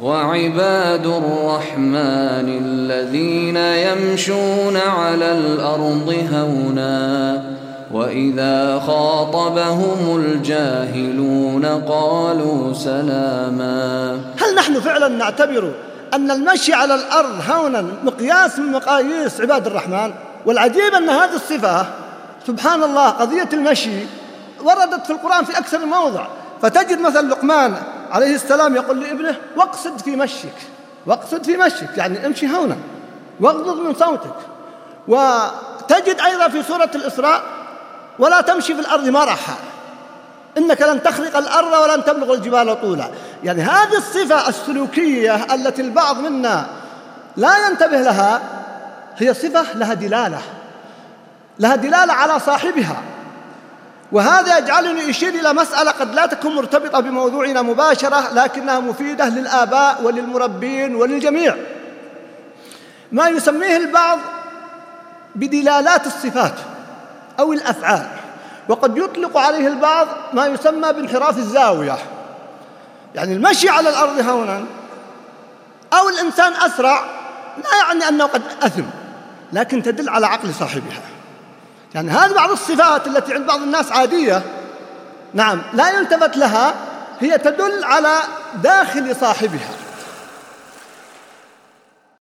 وعباد الرحمن الذين يمشون على الأرض هونا وإذا خاطبهم الجاهلون قالوا سلاما. هل نحن فعلا نعتبر أن المشي على الأرض هونا مقياس من مقاييس عباد الرحمن؟ والعجيب أن هذه الصفة سبحان الله قضية المشي وردت في القرآن في أكثر موضع. فتجد مثلا لقمان عليه السلام يقول لابنه واقصد في مشيك واقصد في مشيك يعني امشي هونا واغضض من صوتك وتجد أيضا في سورة الإسراء ولا تمشي في الأرض مرحا إنك لن تخرق الأرض ولن تبلغ الجبال طولا. يعني هذه الصفة السلوكية التي البعض منا لا ينتبه لها هي صفة لها دلالة لها دلالة على صاحبها. وهذا يجعلني أشير إلى مسألة قد لا تكون مرتبطة بموضوعنا مباشرة لكنها مفيدة للآباء وللمربين وللجميع. ما يسميه البعض بدلالات الصفات أو الأفعال. وقد يطلق عليه البعض ما يسمى بانحراف الزاوية. يعني المشي على الأرض هونا أو الإنسان أسرع لا يعني أنه قد أثم لكن تدل على عقل صاحبها. يعني هذه بعض الصفات التي عند بعض الناس عادية. نعم لا يلتفت لها هي تدل على داخل صاحبها.